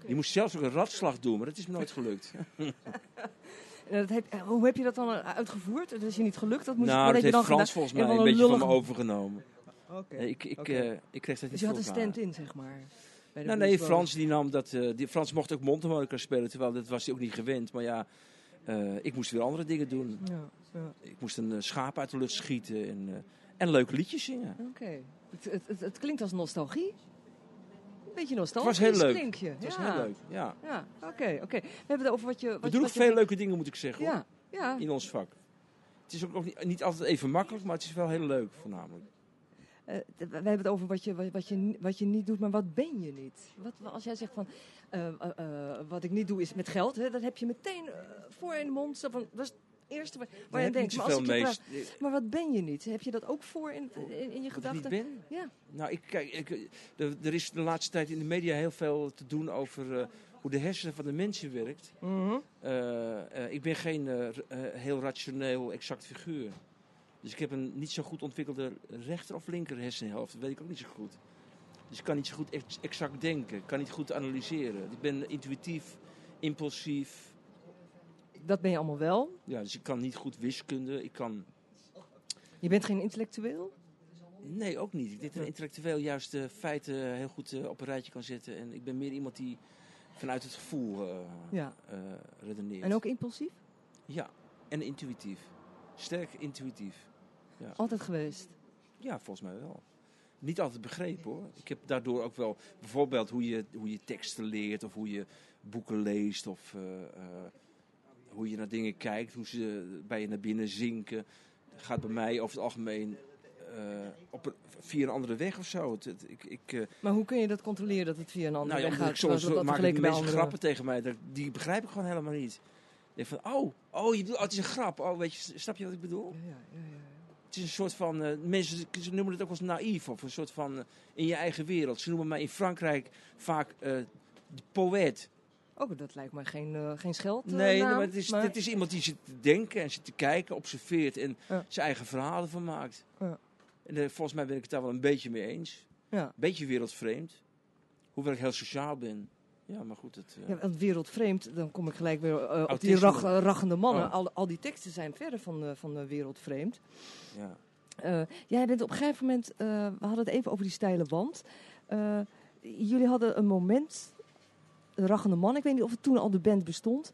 Die moest zelfs ook een ratslag doen, maar dat is me nooit gelukt. Dat heb- eh, hoe heb je dat dan eh, uitgevoerd? Dat is je niet gelukt? Dat moest, nou, wat dat je heeft dan Frans gedaan? volgens mij En een beetje van me overgenomen. Oké. Nee, ik, ik, eh, ik kreeg dat niet Dus je had een stand-in, zeg maar. Nou, nee. Frans die nam dat. eh, die, Frans mocht ook mondharmonica spelen, terwijl dat was hij ook niet gewend. Maar ja, ik moest weer andere dingen doen. Ja, ja. Ik moest een schaap uit de lucht schieten en, en leuke liedjes zingen. Oké. Het, het, het klinkt als nostalgie. Beetje Het was heel leuk. Het was ja. heel leuk, ja. Ja, oké, oké. We hebben het over wat je... Wat We doen ook je- veel leuke dingen, moet ik zeggen, hoor, Ja, in ons vak. Het is ook nog niet, niet altijd even makkelijk, maar het is wel heel leuk, voornamelijk. Eh, we hebben het over wat je, wat, wat je, wat je niet doet, maar wat ben je niet? Wat, als jij zegt van, eh, eh, wat ik niet doe is met geld, hè, dat heb je meteen voor in de mond. Zo van, dat is eerste waar, waar Daar je denkt. niet Maar, als ik je mee. vraag, maar wat ben je niet? Heb je dat ook voor in, in, in je Wat ik niet gedachten? ben? Ja. Nou, ik, kijk, ik, er, er is de laatste tijd in de media heel veel te doen over eh, hoe de hersenen van de mensen werkt. Mhm. Eh, eh, ik ben geen heel rationeel exact figuur. Dus ik heb een niet zo goed ontwikkelde rechter of linker hersenhelft. Dat weet ik ook niet zo goed. Dus ik kan niet zo goed ex- exact denken. Ik kan niet goed analyseren. Ik ben intuïtief, impulsief. Dat ben je allemaal wel. Ja, dus ik kan niet goed wiskunde. Ik kan... Je bent geen intellectueel. Nee, ook niet. Ik denk dat een intellectueel juist de feiten heel goed eh, op een rijtje kan zetten. En ik ben meer iemand die vanuit het gevoel eh, Ja. eh, redeneert. En ook impulsief? Ja, en intuïtief. Sterk intuïtief. Altijd geweest. Ja, volgens mij wel. Niet altijd begrepen hoor. Ik heb daardoor ook wel bijvoorbeeld hoe je, hoe je teksten leert of hoe je boeken leest of hoe je naar dingen kijkt, hoe ze bij je naar binnen zinken. Gaat bij mij over het algemeen eh, op een, via een andere weg of zo. Het, het- ik, ik, eh, Maar hoe kun je dat controleren dat het via een andere nou ja, weg gaat? ik soms dat maken mensen grappen tegen mij, dat, die begrijp ik gewoon helemaal niet. Ik denk van, oh, oh, je bedoelt, oh, het is een grap. Oh, weet je, snap je wat ik bedoel? Ja, ja, ja, ja. Het is een soort van, eh, mensen ze noemen het ook eens naïef of een soort van in je eigen wereld. Ze noemen mij in Frankrijk vaak de poëet. Oh, dat lijkt me geen, eh, geen scheld. eh, nee, naam, maar het is, maar- het is iemand die zit te denken en zit te kijken, observeert en Ja. zijn eigen verhalen van maakt. Ja. En eh, volgens mij ben ik het daar wel een beetje mee eens. Ja. Beetje wereldvreemd. Hoewel ik heel sociaal ben. Ja, maar goed. Het, Ja, want wereldvreemd, dan kom ik gelijk weer op die rach, rachende mannen. Oh. Al, al die teksten zijn verder van, eh, van wereldvreemd. ja. Jij bent op een gegeven moment, we hadden het even over die steile wand. Jullie hadden een moment, rachende man, ik weet niet of het toen al de band bestond.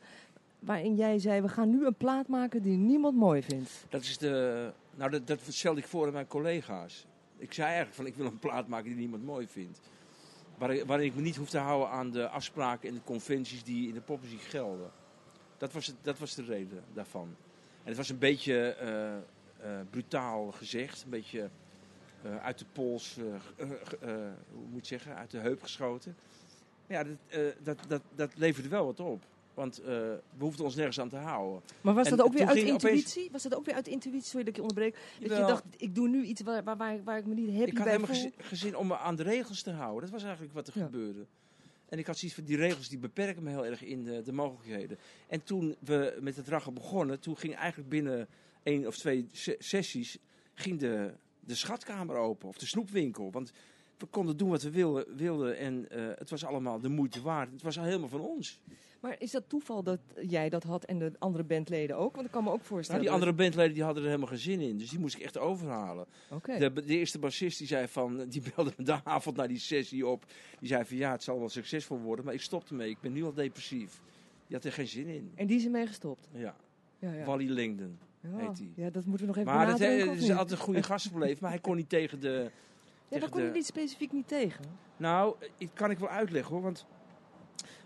Waarin jij zei, we gaan nu een plaat maken die niemand mooi vindt. Dat is de. Nou, dat, dat stelde ik voor aan mijn collega's. Ik zei eigenlijk van ik wil een plaat maken die niemand mooi vindt. Waarin, ik me niet hoef te houden aan de afspraken en de conventies die in de popmuziek gelden. Dat was, het, dat was de reden daarvan. En het was een beetje eh, brutaal gezegd. Een beetje eh, uit de pols, hoe moet je zeggen, uit de heup geschoten. Ja, dat, eh, dat, dat, dat leverde wel wat op. Want eh, we hoefden ons nergens aan te houden. Maar was En dat ook weer uit opeens- intuïtie? Was dat ook weer uit intuïtie? Sorry dat ik je onderbreek. Dat je dacht, ik doe nu iets waar, waar, waar, waar ik me niet happy Ik had bij helemaal voel. geen geen zin om me aan de regels te houden. Dat was eigenlijk wat er Ja. gebeurde. En ik had zoiets van, die regels die beperken me heel erg in de, de mogelijkheden. En toen we met het raggen begonnen, toen ging eigenlijk binnen één of twee se- sessies, ging de, de schatkamer open, of de snoepwinkel. Want we konden doen wat we wilden, wilden en eh, het was allemaal de moeite waard. Het was al helemaal van ons. Maar is dat toeval dat jij dat had en de andere bandleden ook? Want ik kan me ook Nou, voorstellen... die andere bandleden die hadden er helemaal geen zin in, dus die moest ik echt overhalen. De, de eerste bassist die zei van, die belde me de avond na die sessie op. Die zei van ja, het zal wel succesvol worden, maar ik stopte mee. Ik ben nu al depressief. Die had er geen zin in. En die is ermee gestopt? Ja, Ja, ja. Wally Langdon. ja. heet die. Ja, dat moeten we nog even Maar dat, is altijd een goede gast gebleven, maar hij kon niet tegen de... Ja, daar kon je niet specifiek niet tegen. Nou, dat kan ik wel uitleggen hoor, want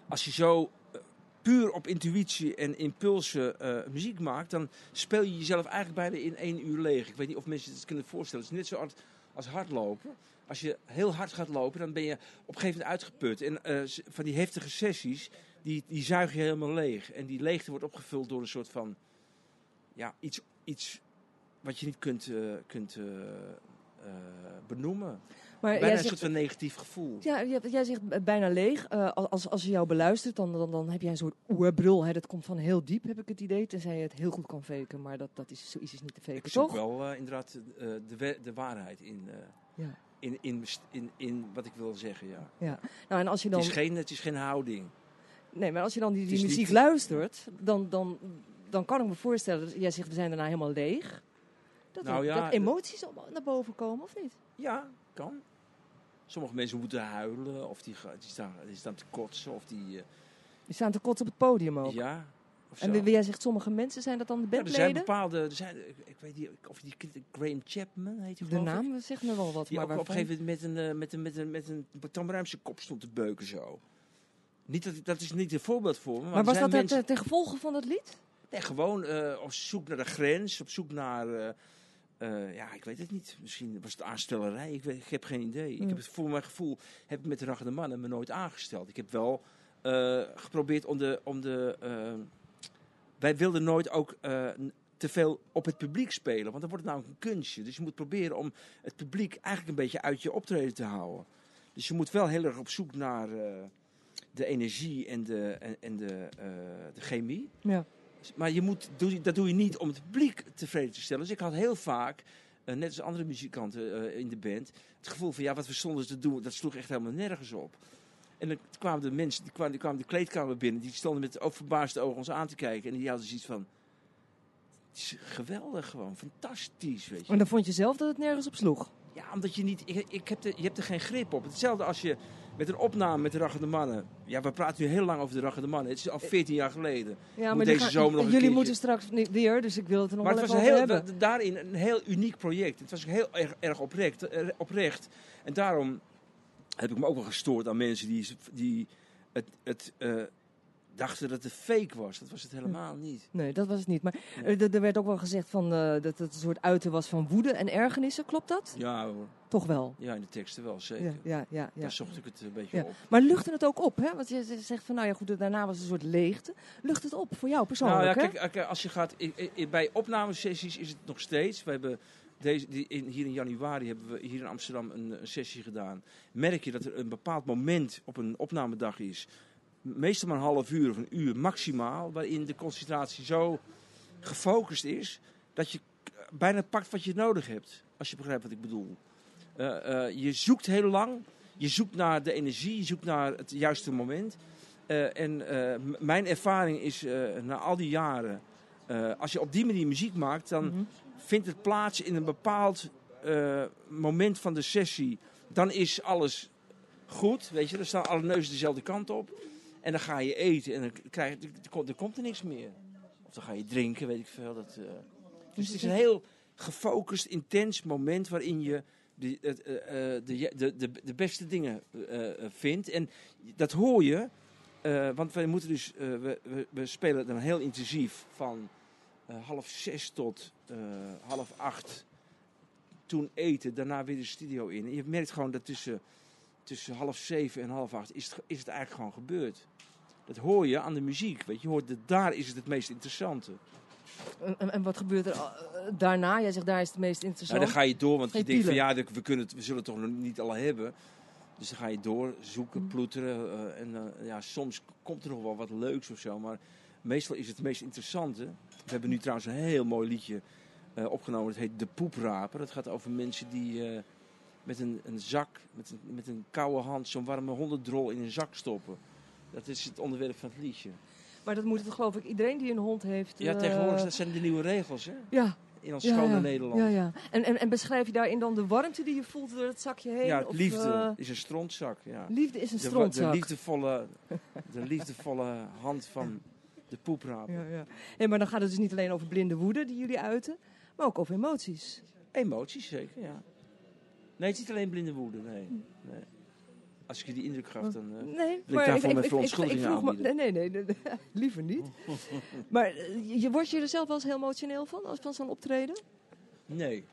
als je zo eh, puur op intuïtie en impulsen eh, muziek maakt, dan speel je jezelf eigenlijk bijna in één uur leeg. Ik weet niet of mensen het kunnen voorstellen. Het is net zo hard als hardlopen. Als je heel hard gaat lopen, dan ben je op een gegeven moment uitgeput. En eh, van die heftige sessies, die, die zuig je helemaal leeg. En die leegte wordt opgevuld door een soort van, ja, iets, iets wat je niet kunt, kunt eh, benoemen. Maar Bijna jij een zegt, soort van negatief gevoel. ja, jij, jij zegt eh, bijna leeg. Eh, als, als je jou beluistert, dan, dan, dan heb jij een soort oerbrul. Hè? Dat komt van heel diep, heb ik het idee. Tenzij je het heel goed kan faken. Maar dat, dat is, zoiets is niet te faken, Ik zoek toch? wel eh, inderdaad eh, de, de waarheid in, Ja. in, in, in, in wat ik wil zeggen. Ja. ja. Nou, en als je dan... Het, is geen, het is geen houding. Nee, maar als je dan die, die muziek niet- luistert, dan, dan, dan kan ik me voorstellen... Dat, jij zegt, we zijn daarna helemaal leeg. Dat, Nou ja, dat emoties op- naar boven komen, of niet? Ja, kan. Sommige mensen moeten huilen, of die, die, staan, die staan te kotsen, of die... eh, Die staan te kotsen op het podium ook. ja, en jij zegt, sommige mensen zijn dat dan de Ja, er zijn bandleden? bepaalde... Er zijn, ik, weet niet of die Graham Chapman heet hij de ik. naam zegt me wel wat. Die maar op een gegeven moment met een, eh, met een, met een, met een, met Ruim zijn kop stond te beuken zo. Niet dat, dat is niet een voorbeeld voor me. Maar, Maar was dat mensen, ten, ten gevolge van dat lied? Nee, gewoon eh, op zoek naar de grens, op zoek naar. eh, eh, ja, ik weet het niet. Misschien was het aanstellerij. Ik, weet, ik heb geen idee. Ik Mm. heb het voor mijn gevoel heb ik met de Raggende Mannen me nooit aangesteld. Ik heb wel eh, geprobeerd om de. Om de eh, wij wilden nooit ook te veel op het publiek spelen, want dan wordt het namelijk een kunstje. Dus je moet proberen om het publiek eigenlijk een beetje uit je optreden te houden. Dus je moet wel heel erg op zoek naar de energie en de, en, en de, de chemie. Ja. Maar je moet, dat doe je niet om het publiek tevreden te stellen. Dus ik had heel vaak, eh, net als andere muzikanten eh, in de band, het gevoel van ja, wat we stonden te doen, dat sloeg echt helemaal nergens op. En dan kwamen de mensen, die kwamen, die kwamen de kleedkamer binnen, die stonden met ook verbaasde ogen ons aan te kijken. En die hadden zoiets van, het is geweldig gewoon, fantastisch, weet je. En dan vond je zelf dat het nergens op sloeg. Ja, omdat je niet, ik, ik heb de, je hebt er geen grip op. Hetzelfde als je met een opname met de Raggende Mannen. Ja, we praten nu heel lang over de Raggende Mannen. Het is al 14 jaar geleden. Ja, Moet maar deze zomer nog een jullie moeten straks ni- weer, dus ik wil het er nog Maar wel het was heel, hebben. daarin een heel uniek project. Het was ook heel erg, erg oprecht, eh, oprecht. En daarom heb ik me ook wel gestoord aan mensen die, die het, het, eh, dachten dat het fake was. Dat was het helemaal niet. Nee, dat was het niet. Maar eh, er- er werd ook wel gezegd van, eh, dat het een soort uiten was van woede en ergernissen. Klopt dat? Ja hoor. Toch wel. Ja, in de teksten wel, zeker. Ja, ja, ja, ja. Daar zocht ik het een beetje Ja. op. Maar luchtte het ook op, hè? Want je zegt van, nou ja, goed, daarna was een soort leegte. Lucht het op voor jou persoonlijk, Nou ja, hè? kijk, als je gaat, bij opnamesessies is het nog steeds. We hebben deze, die, in, hier in januari hebben we hier in Amsterdam een, een sessie gedaan. Merk je dat er een bepaald moment op een opnamedag is, meestal maar een half uur of een uur maximaal, waarin de concentratie zo gefocust is dat je bijna pakt wat je nodig hebt. Als je begrijpt wat ik bedoel. Eh, eh, je zoekt heel lang. Je zoekt naar de energie, je zoekt naar het juiste moment. Eh, en mijn ervaring is na al die jaren, als je op die manier muziek maakt, dan Mhm. vindt het plaats in een bepaald moment van de sessie. Dan is alles goed, weet je. Dan staan alle neuzen dezelfde kant op. En dan ga je eten en dan krijg komt, er komt er niks meer. Of dan ga je drinken, weet ik veel. Dat, eh. Dus het is een heel gefocust, intens moment waarin je de, eh, eh, de, de, de, de beste dingen vindt. En dat hoor je, want wij moeten dus, we, we, we spelen dan heel intensief van half zes tot half acht. Toen eten, daarna weer de studio in. En je merkt gewoon dat tussen, tussen half zeven en half acht is het, is het eigenlijk gewoon gebeurd. Dat hoor je aan de muziek. Weet je, je hoort dat daar is het het meest interessante. En, en- en wat gebeurt er eh, daarna? Jij zegt, daar is het meest Nou, interessant. dan ga je door, want je denkt van ja, we, kunnen het, we zullen het toch nog niet al hebben. Dus dan ga je door, zoeken, Mm. ploeteren. eh, en eh, ja, soms komt er nog wel wat leuks of zo. Maar meestal is het meest interessante. We hebben nu trouwens een heel mooi liedje opgenomen. Het heet De Poepraper. Dat gaat over mensen die met een, een zak, met een, met een koude hand, zo'n warme hondendrol in een zak stoppen. Dat is het onderwerp van het liedje. Maar dat moet het geloof ik iedereen die een hond heeft. Ja, eh, tegenwoordig dat zijn de nieuwe regels hè? Ja, in ons ja, schone ja. Nederland. Ja, ja. En, en, en beschrijf je daarin dan de warmte die je voelt door het zakje heen? Ja, Of, liefde eh, is een strontzak. Ja. liefde is een De, de, liefdevolle, de liefdevolle hand van de poepraper. Ja, ja. Nee, maar dan gaat het dus niet alleen over blinde woede die jullie uiten, maar ook over emoties. Emoties zeker, ja. Nee, het is niet alleen blinde woede, nee. nee. Als ik je die indruk gaf, dan... eh, Nee, ik daarvoor mijn verontschuldigingen aanbieden? Nee, nee, nee, nee, liever niet. maar eh, je, wordt je er zelf wel eens heel emotioneel van, als van zo'n optreden? nee.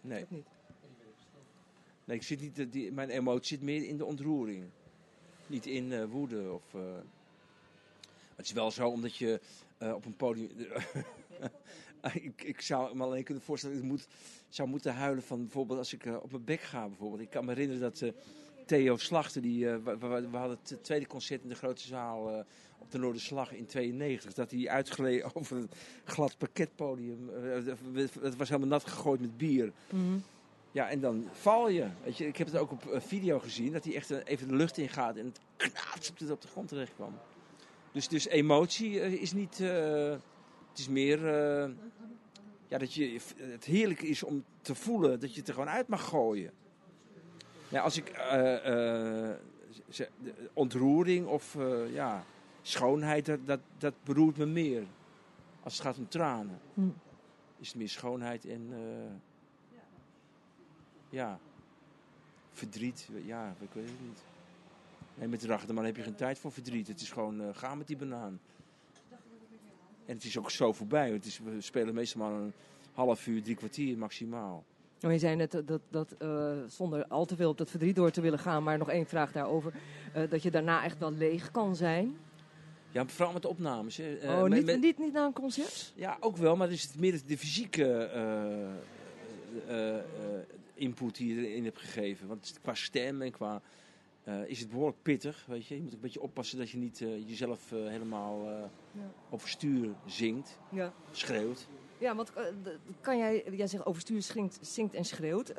Nee. niet. Nee, ik zit niet, eh, die, mijn emotie zit meer in de ontroering. Niet in woede of... het is wel zo, omdat je op een podium... ik, ik zou me alleen kunnen voorstellen dat ik moet, zou moeten huilen van bijvoorbeeld als ik eh, op mijn bek ga bijvoorbeeld. Ik kan me herinneren dat eh, Theo Slachter, die, eh, we, we- we hadden het tweede concert in de grote zaal op de Noorderslag in 92, dat hij uitgleed over een glad parketpodium. Eh, het was helemaal nat gegooid met bier. Ja, en dan val je. Weet je, ik heb het ook op video gezien, dat hij echt even de lucht in gaat en het knaats op de, op de grond terecht kwam. Dus, dus emotie is niet. het is meer. Ja, dat je, het heerlijk is om te voelen dat je het er gewoon uit mag gooien. Ja, als ik. eh, eh, de ontroering of eh, ja, schoonheid, dat, dat, dat beroert me meer. Als het gaat om tranen, Hm. is het meer schoonheid en. ja, verdriet. Ja, ik weet het niet. Nee, met Rachterman heb je geen tijd voor verdriet. Het is gewoon, ga met die banaan. En het is ook zo voorbij. Het is, we spelen meestal maar een half uur, drie kwartier maximaal. Nou, je zei net dat, dat, eh, zonder al te veel op dat verdriet door te willen gaan, maar nog één vraag daarover. eh, dat je daarna echt wel leeg kan zijn. Ja, vooral met de opnames. Hè. Eh, oh, met- niet, met- niet, niet na een concert? Ja, ook wel, maar het is het meer de fysieke input die je erin hebt gegeven. Want qua stem en qua... eh, is het behoorlijk pittig, weet je. Je moet een beetje oppassen dat je niet eh, jezelf eh, helemaal Ja. overstuur zingt, Ja. schreeuwt. Ja, want kan jij, jij zegt overstuur zingt, zingt en schreeuwt.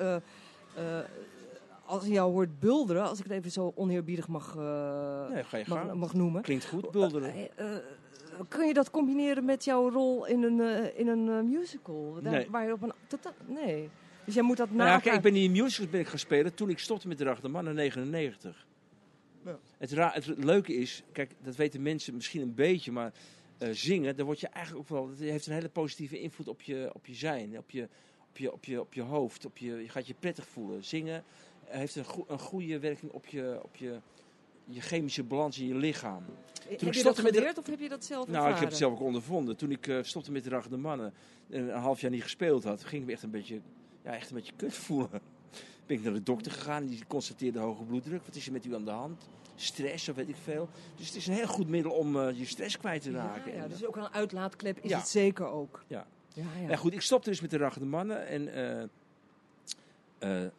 Als je jou hoort bulderen, als ik het even zo oneerbiedig mag, Nee, ga je mag, noemen. Klinkt goed, bulderen. Kun je dat combineren met jouw rol in een, in een musical? Daar- Nee. Waar je op een, nee. Dus jij moet dat na Nou ja, kijk, ik ben in die musicals ben ik gaan spelen toen ik stopte met de Rachterman in 99. Ja. Het, ra- het leuke is, kijk, dat weten mensen misschien een beetje, maar eh, zingen, daar word je eigenlijk ook wel, dat heeft een hele positieve invloed op je, op je zijn, op je, op je, op je, op je hoofd. Op je, je gaat je prettig voelen. Zingen heeft een, een goede werking op je, op je, je chemische balans in je lichaam. heb je stopte dat met de- geleerd of heb je dat zelf Nou, ik heb ervaren? het zelf ook ondervonden. Toen ik eh, stopte met de Mannen en een half jaar niet gespeeld had, ging ik me echt een beetje, ja, echt een beetje kut voelen. Ben ik naar de dokter gegaan en die constateerde hoge bloeddruk. Wat is er met u aan de hand? Stress of weet ik veel. Dus het is een heel goed middel om eh, je stress kwijt te raken. Ja, dus ook een uitlaatklep is Ja. het zeker ook. Ja. Ja, ja. Ja, goed, ik stopte dus met de Ragende Mannen en eh, eh,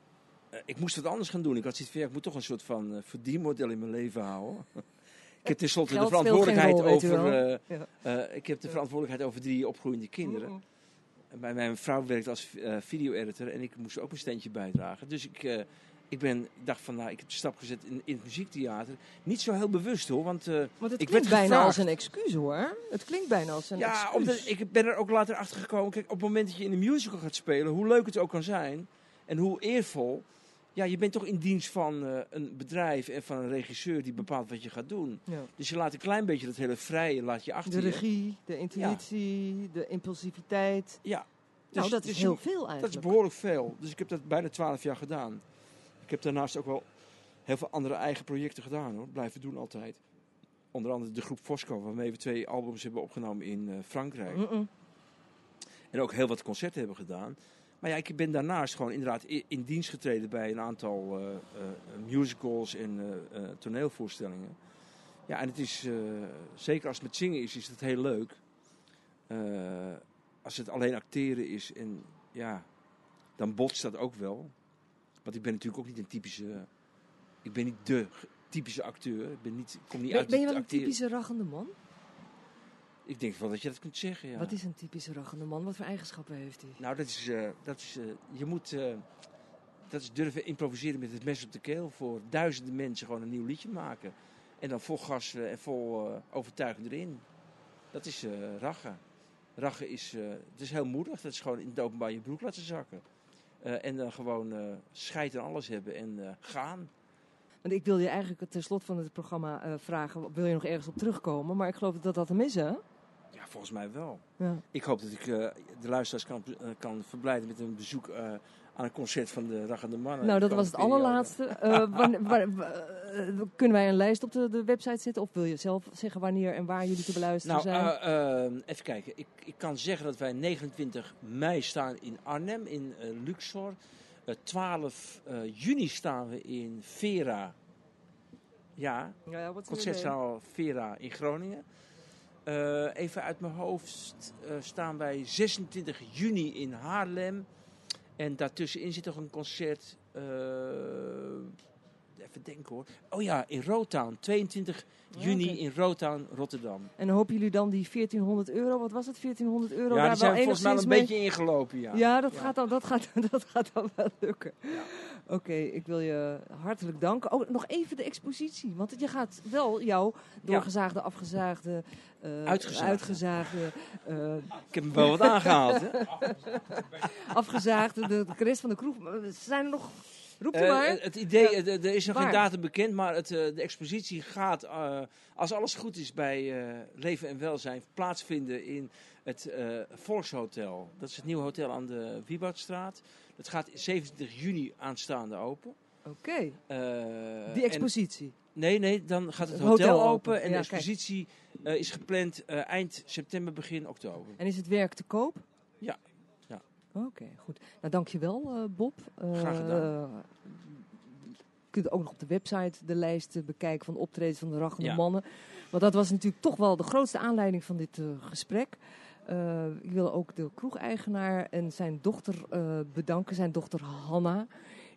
ik moest wat anders gaan doen. Ik had zoiets van, ja, ik moet toch een soort van verdienmodel in mijn leven houden. ik heb tenslotte de Geld verantwoordelijkheid rol, over, Ja. ik heb de verantwoordelijkheid over drie opgroeiende kinderen. Mijn, mijn vrouw werkt als eh, video-editor en ik moest ook mijn steentje bijdragen. Dus ik, eh, ik ben, dacht van, nou, ik heb de stap gezet in, in het muziektheater. Niet zo heel bewust hoor, want eh, Want het Ik klinkt werd bijna gevraagd. als een excuus hoor. Het klinkt bijna als een ja, excuus. omdat ik ben er ook later achter gekomen. Kijk, op het moment dat je in een musical gaat spelen, hoe leuk het ook kan zijn en hoe eervol. Ja, je bent toch in dienst van eh, een bedrijf en van een regisseur die bepaalt wat je gaat doen. Ja. Dus je laat een klein beetje dat hele vrije laat je achter De regie, de intuïtie, de impulsiviteit. Ja. nou, Dus- dat is dus heel veel eigenlijk. Dat is behoorlijk veel. Dus ik heb dat bijna twaalf jaar gedaan. Ik heb daarnaast ook wel heel veel andere eigen projecten gedaan hoor. Blijven doen altijd. Onder andere de groep Fosco, waarmee we twee albums hebben opgenomen in eh, Frankrijk. En ook heel wat concerten hebben gedaan. Maar ja, ik ben daarnaast gewoon inderdaad in dienst getreden bij een aantal eh, eh, musicals en eh, toneelvoorstellingen. Ja, en het is, zeker als het met zingen is, is het heel leuk. Als het alleen acteren is en ja, dan botst dat ook wel. Want ik ben natuurlijk ook niet een typische, ik ben niet de typische acteur. Ik ben niet, ik kom niet Ben, uit ben je wel een typische raggende man? Ik denk wel dat je dat kunt zeggen, ja. Wat is een typische raggende man? Wat voor eigenschappen heeft hij? Nou, dat is, eh, dat is eh, je moet eh, dat is durven improviseren met het mes op de keel voor duizenden mensen gewoon een nieuw liedje maken. En dan vol gas en vol overtuiging erin. Dat is rachen. Rachen is, het is heel moedig. Dat is gewoon in het openbaar je broek laten zakken. En dan gewoon scheid en alles hebben en gaan. Want ik wil je eigenlijk ten slot van het programma vragen, wil je nog ergens op terugkomen? Maar ik geloof dat dat hem is, hè? Ja, volgens mij wel. Ja. Ik hoop dat ik eh, de luisteraars kan, eh, kan verblijden met een bezoek eh, aan een concert van de Rachende Mannen. Nou, dat was het periode. allerlaatste. Wanneer- waar- kunnen wij een lijst op de, de website zetten? Of wil je zelf zeggen wanneer en waar jullie te beluisteren Nou, zijn? even kijken. Ik, ik kan zeggen dat wij 29 mei staan in Arnhem, in Luxor. Eh, 12 eh, juni staan we in Vera. Ja, ja, concertzaal Vera in Groningen. Eh, even uit mijn hoofd eh, staan wij 26 juni in Haarlem. En daartussenin zit nog een concert. eh, even denken hoor. Oh ja, in Rotown. 22 juni in Rotown, Rotterdam. En hopen jullie dan die 1400 euro, wat was het, 1400 euro? Ja, daar die zijn wel volgens mij een mee- beetje ingelopen, ja. Ja, dat, Ja. Gaat dan, dat, gaat, dat gaat dan wel lukken. Ja. Oké, ik wil je hartelijk danken. Oh, nog even de expositie. Want je gaat wel jouw doorgezaagde, afgezaagde, eh, Uitgezaagde. uitgezaagde, eh, Ik heb hem wel wat aangehaald, hè? afgezaagde, de, de rest van de kroeg. Zijn er nog... Roep Eh, maar. het idee, er is nog Waar? geen datum bekend, maar het, eh, de expositie gaat, eh, als alles goed is bij Leven en Welzijn, plaatsvinden in het Volkshotel. Dat is het nieuwe hotel aan de Wieboudstraat. Dat gaat 27 juni aanstaande open. Oké, die en- expositie. nee, nee, dan gaat het, Het hotel, hotel open, en de Ja, expositie is gepland eind september, begin oktober. En is het werk te koop? Ja, Oké, goed. Nou, dankjewel uh, Bob. Uh, Graag gedaan. Je kunt ook nog op de website de lijst uh, bekijken van de optredens van de Rachende Ja. Mannen. Want dat was natuurlijk toch wel de grootste aanleiding van dit gesprek. Ik wil ook de kroegeigenaar en zijn dochter bedanken, zijn dochter Hanna.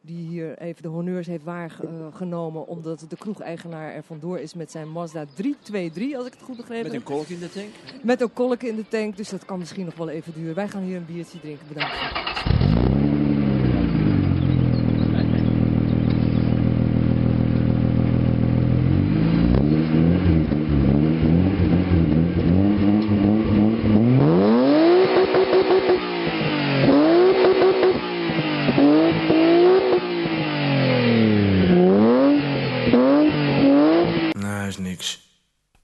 Die hier even de honneurs heeft waargenomen. Omdat de kroegeigenaar er vandoor is met zijn Mazda 323, als ik het goed begrepen Met heb. een kolk in de tank. Met een kolk in de tank, dus dat kan misschien nog wel even duren. Wij gaan hier een biertje drinken. Bedankt.